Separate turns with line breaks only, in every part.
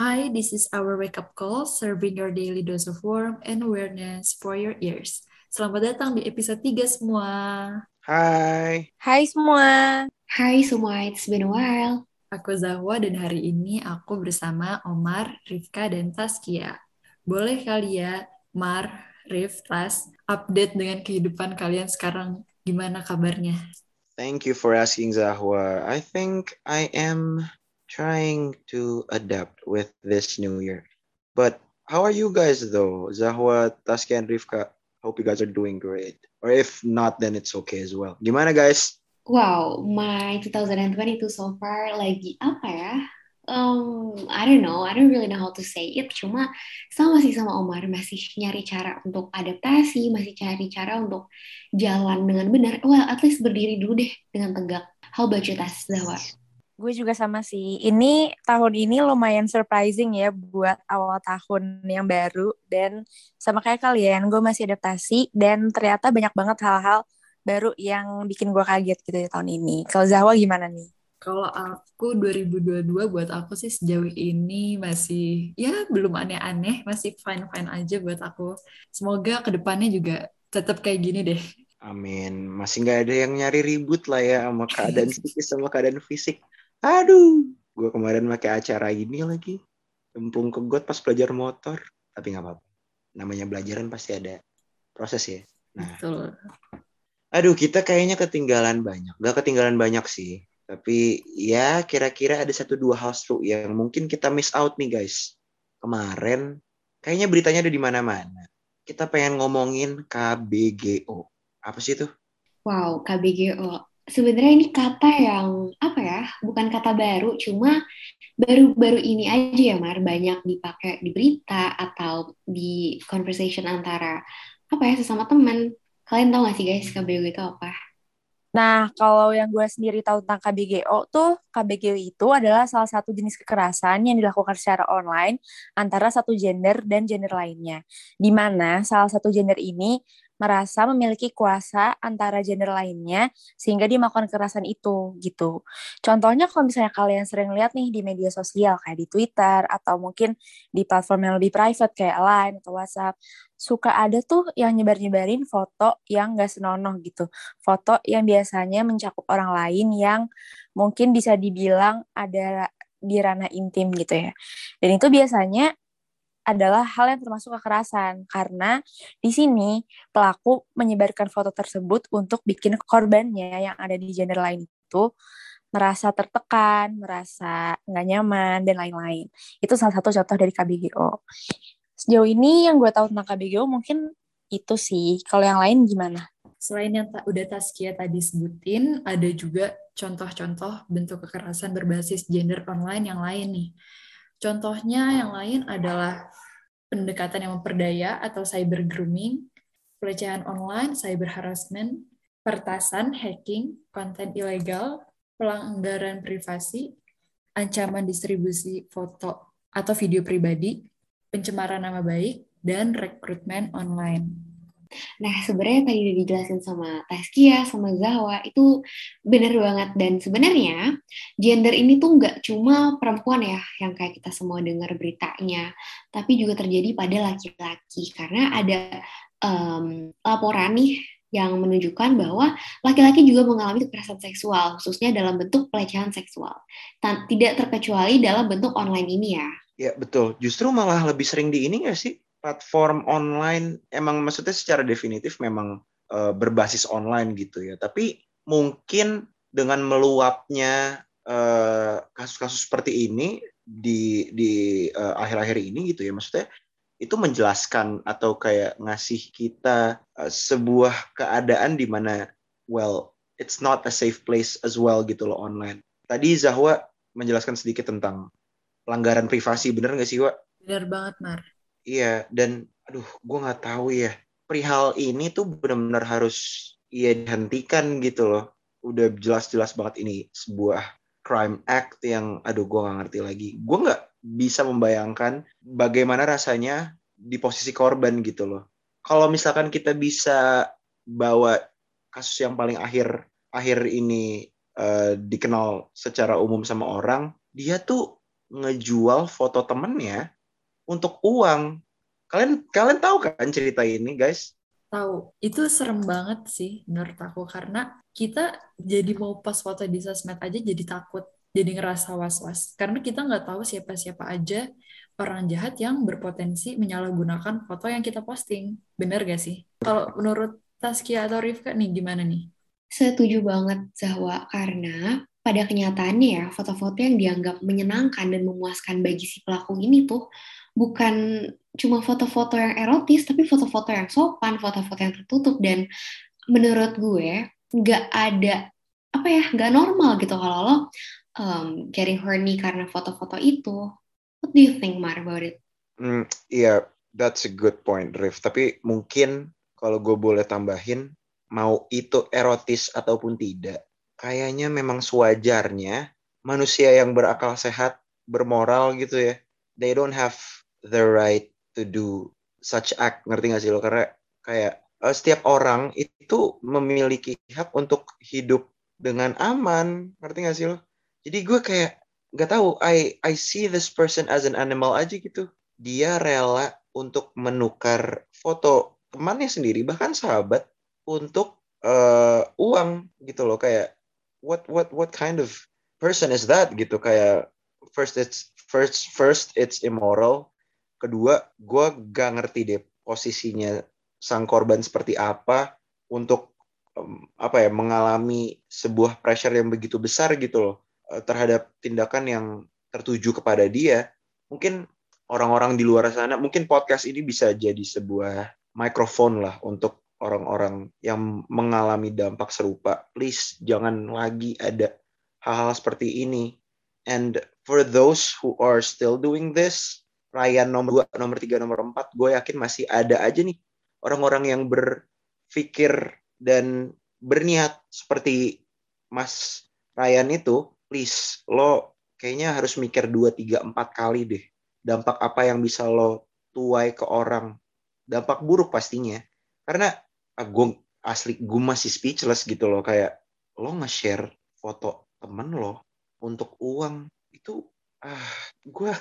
Hi, this is our wake up call, serving your daily dose of warmth and awareness for your ears. Selamat datang di episode 3 semua.
Hai.
Hai semua.
Hai semua, it's been a while.
Aku Zahwa dan hari ini aku bersama Omar, Rifka, dan Taskia. Boleh kali ya, Mar, Rif, Tas, update dengan kehidupan kalian sekarang. Gimana kabarnya?
Thank you for asking Zahwa. I think I am trying to adapt with this new year. But how are you guys though? Zahwa, Taskia, and Rifka. Hope you guys are doing great. Or if not, then it's okay as well. Gimana guys?
Wow, my 2022 so far lagi apa ya? Um, I don't know, I don't really know how to say it. Cuma sama masih sama Omar masih nyari cara untuk adaptasi, masih cari cara untuk jalan dengan benar. Well, at least berdiri dulu deh dengan tegak. How about you, Tas Zahwa?
Gue juga sama sih. Ini tahun ini lumayan surprising ya buat awal tahun yang baru. Dan sama kayak kalian, gue masih adaptasi. Dan ternyata banyak banget hal-hal baru yang bikin gue kaget gitu di tahun ini. Kalau Zahwa gimana nih?
Kalau aku 2022 buat aku sih sejauh ini masih ya belum aneh-aneh, masih fine-fine aja buat aku. Semoga ke depannya juga tetap kayak gini deh.
Amin. Masih nggak ada yang nyari ribut lah ya sama keadaan psikis sama keadaan fisik. Aduh, gue kemarin pakai acara ini lagi. Tempung ke got pas belajar motor. Tapi nggak apa-apa. Namanya belajaran pasti ada proses ya. Nah,
Betul.
aduh kita kayaknya ketinggalan banyak. Gak ketinggalan banyak sih. Tapi ya kira-kira ada satu dua hal seru yang mungkin kita miss out nih guys. Kemarin kayaknya beritanya ada di mana-mana. Kita pengen ngomongin KBGO. Apa sih itu?
Wow, KBGO. Sebenarnya ini kata yang apa Bukan kata baru, cuma baru-baru ini aja ya Mar banyak dipakai di berita atau di conversation antara apa ya sesama teman. Kalian tahu gak sih guys KBGO itu apa?
Nah, kalau yang gue sendiri tahu tentang KBGO tuh, KBGO itu adalah salah satu jenis kekerasan yang dilakukan secara online antara satu gender dan gender lainnya. Di mana salah satu gender ini merasa memiliki kuasa antara gender lainnya sehingga dia melakukan kekerasan itu gitu. Contohnya kalau misalnya kalian sering lihat nih di media sosial kayak di Twitter atau mungkin di platform yang lebih private kayak Line atau WhatsApp, suka ada tuh yang nyebar-nyebarin foto yang gak senonoh gitu. Foto yang biasanya mencakup orang lain yang mungkin bisa dibilang ada di ranah intim gitu ya. Dan itu biasanya adalah hal yang termasuk kekerasan karena di sini pelaku menyebarkan foto tersebut untuk bikin korbannya yang ada di gender lain itu merasa tertekan, merasa nggak nyaman dan lain-lain. Itu salah satu contoh dari KBGO. Sejauh ini yang gue tahu tentang KBGO mungkin itu sih. Kalau yang lain gimana?
Selain yang ta- udah Taskia tadi sebutin, ada juga contoh-contoh bentuk kekerasan berbasis gender online yang lain nih. Contohnya yang lain adalah pendekatan yang memperdaya atau cyber grooming, pelecehan online, cyber harassment, pertasan, hacking, konten ilegal, pelanggaran privasi, ancaman distribusi foto atau video pribadi, pencemaran nama baik, dan rekrutmen online.
Nah, sebenarnya tadi udah dijelasin sama Taskia, sama Zahwa, itu bener banget. Dan sebenarnya gender ini tuh nggak cuma perempuan ya, yang kayak kita semua dengar beritanya, tapi juga terjadi pada laki-laki. Karena ada um, laporan nih yang menunjukkan bahwa laki-laki juga mengalami kekerasan seksual, khususnya dalam bentuk pelecehan seksual. Tidak terkecuali dalam bentuk online ini ya.
Ya betul. Justru malah lebih sering di ini nggak sih? Platform online emang maksudnya secara definitif memang uh, berbasis online gitu ya. Tapi mungkin dengan meluapnya kasus-kasus uh, seperti ini di di akhir-akhir uh, ini gitu ya, maksudnya itu menjelaskan atau kayak ngasih kita uh, sebuah keadaan di mana well it's not a safe place as well gitu loh online. Tadi Zahwa menjelaskan sedikit tentang pelanggaran privasi, bener nggak sih, Wak?
Bener banget, Mar.
Iya, dan aduh, gue nggak tahu ya. Perihal ini tuh benar-benar harus ya dihentikan gitu loh. Udah jelas-jelas banget ini sebuah crime act yang, aduh, gue nggak ngerti lagi. Gue nggak bisa membayangkan bagaimana rasanya di posisi korban gitu loh. Kalau misalkan kita bisa bawa kasus yang paling akhir akhir ini uh, dikenal secara umum sama orang, dia tuh ngejual foto temennya untuk uang. Kalian kalian tahu kan cerita ini, guys?
Tahu. Itu serem banget sih menurut aku karena kita jadi mau post foto di sosmed aja jadi takut, jadi ngerasa was-was. Karena kita nggak tahu siapa-siapa aja orang jahat yang berpotensi menyalahgunakan foto yang kita posting. Bener gak sih? Kalau menurut Taskia atau Rifka nih gimana nih?
Setuju banget Zahwa, karena pada kenyataannya ya, foto-foto yang dianggap menyenangkan dan memuaskan bagi si pelaku ini tuh bukan cuma foto-foto yang erotis, tapi foto-foto yang sopan, foto-foto yang tertutup, dan menurut gue nggak ada apa ya nggak normal gitu kalau lo um, getting horny karena foto-foto itu. What do you think Mar about it?
Hmm, yeah, that's a good point, Rif. Tapi mungkin kalau gue boleh tambahin, mau itu erotis ataupun tidak, kayaknya memang sewajarnya manusia yang berakal sehat, bermoral gitu ya, they don't have the right to do such act, ngerti gak sih lo? Karena kayak uh, setiap orang itu memiliki hak untuk hidup dengan aman, ngerti gak sih lo? Jadi gue kayak gak tahu, I I see this person as an animal aja gitu. Dia rela untuk menukar foto temannya sendiri bahkan sahabat untuk uh, uang gitu loh kayak what what what kind of person is that gitu kayak first it's first first it's immoral kedua gue gak ngerti deh posisinya sang korban seperti apa untuk um, apa ya mengalami sebuah pressure yang begitu besar gitu loh uh, terhadap tindakan yang tertuju kepada dia mungkin orang-orang di luar sana mungkin podcast ini bisa jadi sebuah mikrofon lah untuk orang-orang yang mengalami dampak serupa. Please jangan lagi ada hal-hal seperti ini. And for those who are still doing this, Ryan nomor 2, nomor 3, nomor 4, gue yakin masih ada aja nih orang-orang yang berpikir dan berniat seperti Mas Ryan itu, please lo kayaknya harus mikir 2, 3, 4 kali deh. Dampak apa yang bisa lo tuai ke orang. Dampak buruk pastinya. Karena ah, gue asli gue masih speechless gitu loh kayak lo nge-share foto temen lo untuk uang itu ah gue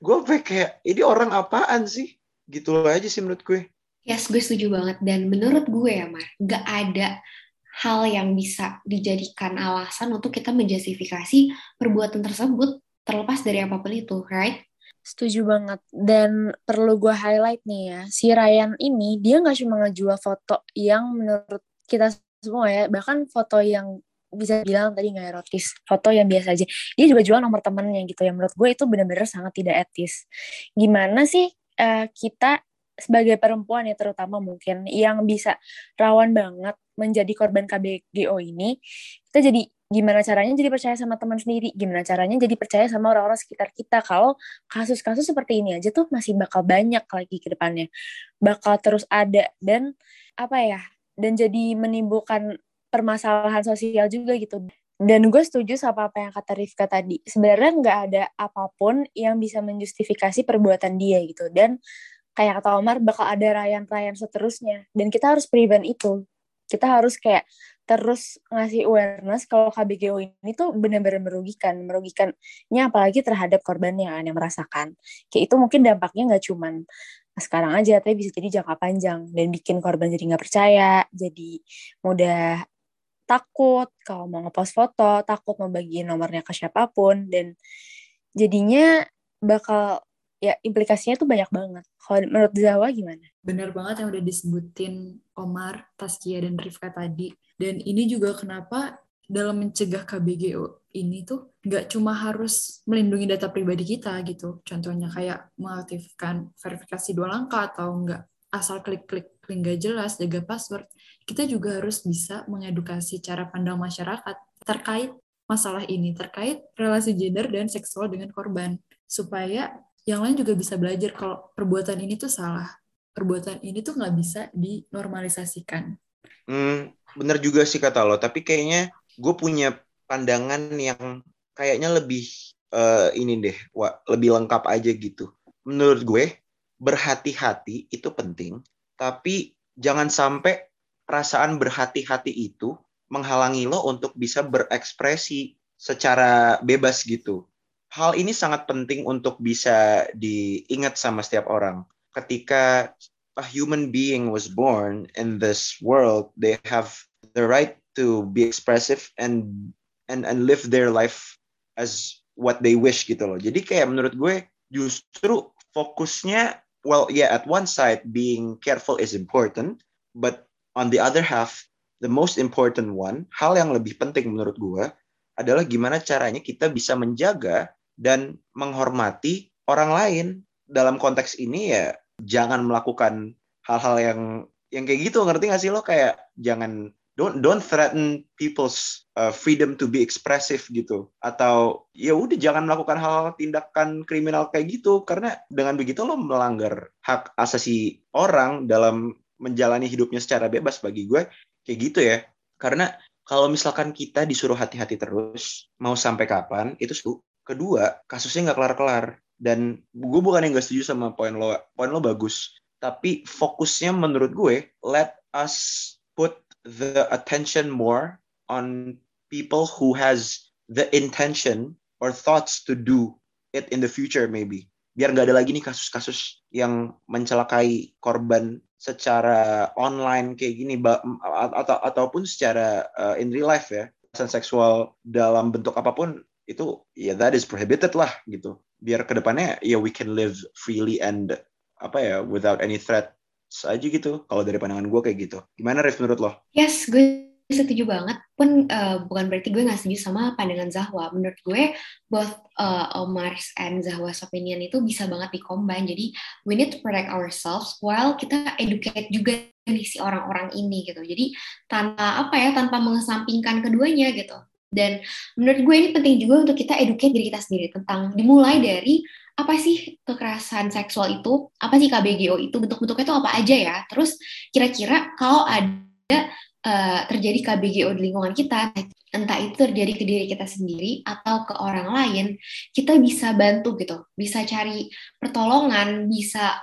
gue kayak ini orang apaan sih? Gitu loh aja sih menurut gue.
Yes gue setuju banget. Dan menurut gue ya Mar gak ada hal yang bisa dijadikan alasan untuk kita menjustifikasi perbuatan tersebut terlepas dari apa pun itu right?
Setuju banget. Dan perlu gue highlight nih ya, si Ryan ini dia nggak cuma ngejual foto yang menurut kita semua ya, bahkan foto yang bisa bilang tadi nggak erotis, foto yang biasa aja. Dia juga jual nomor temennya gitu ya. Menurut gue itu benar-benar sangat tidak etis. Gimana sih uh, kita sebagai perempuan ya terutama mungkin yang bisa rawan banget menjadi korban KBGO ini, kita jadi gimana caranya jadi percaya sama teman sendiri, gimana caranya jadi percaya sama orang-orang sekitar kita. Kalau kasus-kasus seperti ini aja tuh masih bakal banyak lagi ke depannya. Bakal terus ada dan apa ya, dan jadi menimbulkan permasalahan sosial juga gitu. Dan gue setuju sama apa yang kata Rifka tadi. Sebenarnya nggak ada apa pun yang bisa menjustifikasi perbuatan dia gitu. Dan kayak kata Omar, bakal ada rayan-rayan seterusnya. Dan kita harus prevent itu. Kita harus kayak terus ngasih awareness kalau KBGO ini tuh benar-benar merugikan, merugikannya apalagi terhadap korbannya kan yang merasakan. Kayak itu mungkin dampaknya nggak cuman sekarang aja, tapi bisa jadi jangka panjang dan bikin korban jadi nggak percaya, jadi mudah takut kalau mau ngepost foto, takut mau bagiin nomornya ke siapa pun dan jadinya bakal ya implikasinya tuh banyak banget. Kalau menurut Zawa gimana?
Bener banget yang udah disebutin Omar, Taskia, dan Rifka tadi. Dan ini juga kenapa dalam mencegah KBGO ini tuh nggak cuma harus melindungi data pribadi kita gitu. Contohnya kayak mengaktifkan verifikasi dua langkah atau nggak asal klik-klik link gak jelas, jaga password. Kita juga harus bisa mengedukasi cara pandang masyarakat terkait masalah ini, terkait relasi gender dan seksual dengan korban. Supaya yang lain juga bisa belajar kalau perbuatan ini tuh salah. Perbuatan ini tuh nggak bisa dinormalisasikan.
Hmm, bener juga sih kata lo, tapi kayaknya gue punya pandangan yang kayaknya lebih uh, ini deh, wah, lebih lengkap aja gitu. Menurut gue, berhati-hati itu penting, tapi jangan sampai perasaan berhati-hati itu menghalangi lo untuk bisa berekspresi secara bebas gitu hal ini sangat penting untuk bisa diingat sama setiap orang. Ketika a human being was born in this world, they have the right to be expressive and and and live their life as what they wish gitu loh. Jadi kayak menurut gue justru fokusnya well yeah at one side being careful is important but on the other half the most important one hal yang lebih penting menurut gue adalah gimana caranya kita bisa menjaga dan menghormati orang lain. Dalam konteks ini ya jangan melakukan hal-hal yang yang kayak gitu ngerti gak sih lo? Kayak jangan don't don't threaten people's uh, freedom to be expressive gitu. Atau ya udah jangan melakukan hal-hal tindakan kriminal kayak gitu. Karena dengan begitu lo melanggar hak asasi orang dalam menjalani hidupnya secara bebas bagi gue kayak gitu ya. Karena kalau misalkan kita disuruh hati-hati terus mau sampai kapan itu kedua kasusnya nggak kelar-kelar. Dan gue bukan yang gak setuju sama poin lo poin lo bagus. Tapi fokusnya menurut gue let us the attention more on people who has the intention or thoughts to do it in the future maybe. Biar nggak ada lagi nih kasus-kasus yang mencelakai korban secara online kayak gini atau ataupun secara uh, in real life ya. Kekerasan seksual dalam bentuk apa pun itu ya that is prohibited lah gitu. Biar ke depannya ya we can live freely and apa ya without any threat aja gitu kalau dari pandangan gue kayak gitu. Gimana Rif menurut lo?
Yes gue setuju banget. Pun uh, bukan berarti gue nggak setuju sama pandangan Zahwa. Menurut gue both uh, Omar's and Zahwa's opinion itu bisa banget dikombin jadi we need to protect ourselves while kita educate juga nih si orang-orang ini gitu. Jadi tanpa apa ya tanpa mengesampingkan keduanya gitu dan menurut gue ini penting juga untuk kita educate diri kita sendiri tentang dimulai dari apa sih kekerasan seksual itu, apa sih KBGO itu, bentuk-bentuknya itu apa aja ya. Terus kira-kira kalau ada uh, terjadi KBGO di lingkungan kita, entah itu terjadi ke diri kita sendiri atau ke orang lain, kita bisa bantu gitu, bisa cari pertolongan, bisa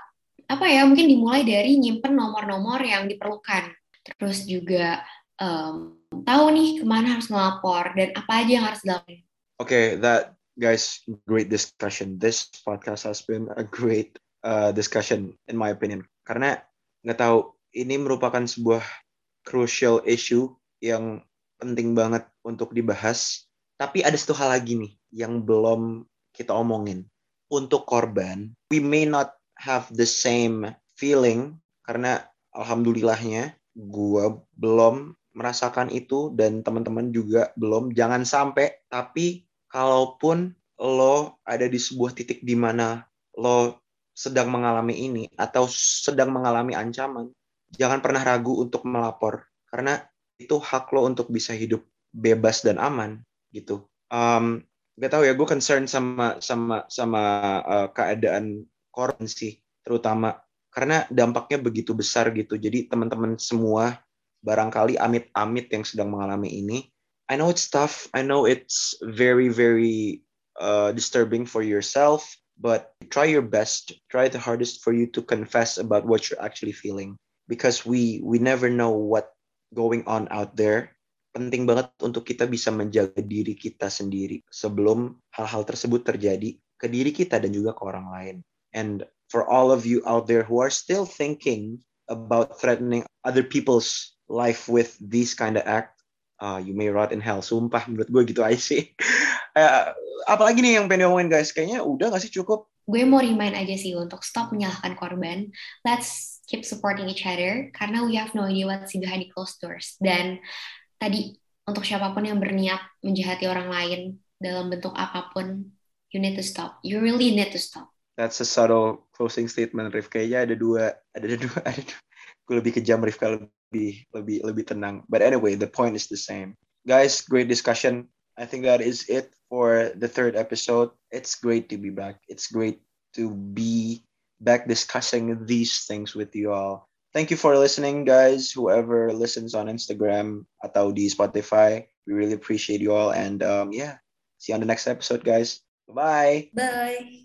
apa ya mungkin dimulai dari nyimpen nomor-nomor yang diperlukan. Terus juga um, tahu nih ke mana harus ngelapor dan apa aja yang harus dilakukan.
Oke, okay, that guys, great discussion. This podcast has been a great uh, discussion in my opinion. Karena nggak tahu ini merupakan sebuah crucial issue yang penting banget untuk dibahas. Tapi ada satu hal lagi nih yang belum kita omongin. Untuk korban, we may not have the same feeling karena alhamdulillahnya gue belum merasakan itu dan teman-teman juga belum. Jangan sampai tapi kalaupun lo ada di sebuah titik di mana lo sedang mengalami ini atau sedang mengalami ancaman jangan pernah ragu untuk melapor. Karena itu hak lo untuk bisa hidup bebas dan aman gitu. Um, gak tahu ya gue concern sama sama sama uh, keadaan korban sih terutama. Karena dampaknya begitu besar gitu. Jadi teman-teman semua barangkali amit-amit yang sedang mengalami ini. I know it's tough. I know it's very, very uh, disturbing for yourself, but try your best. Try the hardest for you to confess about what you're actually feeling, because we we never know what going on out there. Penting banget untuk kita bisa menjaga diri kita sendiri sebelum hal-hal tersebut terjadi ke diri kita dan juga ke orang lain. And for all of you out there who are still thinking about threatening other people's life with this kind of act, uh, you may rot in hell. Sumpah menurut gue gitu aja sih. uh, apalagi nih yang pengen ngomongin guys, kayaknya udah gak sih cukup?
Gue mau remind aja sih untuk stop menyalahkan korban. Let's keep supporting each other karena we have no idea what's behind the closed doors. Dan tadi untuk siapa pun yang berniat menjahati orang lain dalam bentuk apa pun, you need to stop. You really need to stop.
That's a subtle closing statement, Rif. Kayaknya ada dua, ada dua, ada dua. Gue lebih kejam, Rif, kalau lebih lebih lebih tenang. But anyway, the point is the same. Guys, great discussion. I think that is it for the third episode. It's great to be back. It's great to be back discussing these things with you all. Thank you for listening, guys. Whoever listens on Instagram atau di Spotify, we really appreciate you all. And um, yeah, see you on the next episode, guys. Bye.
Bye.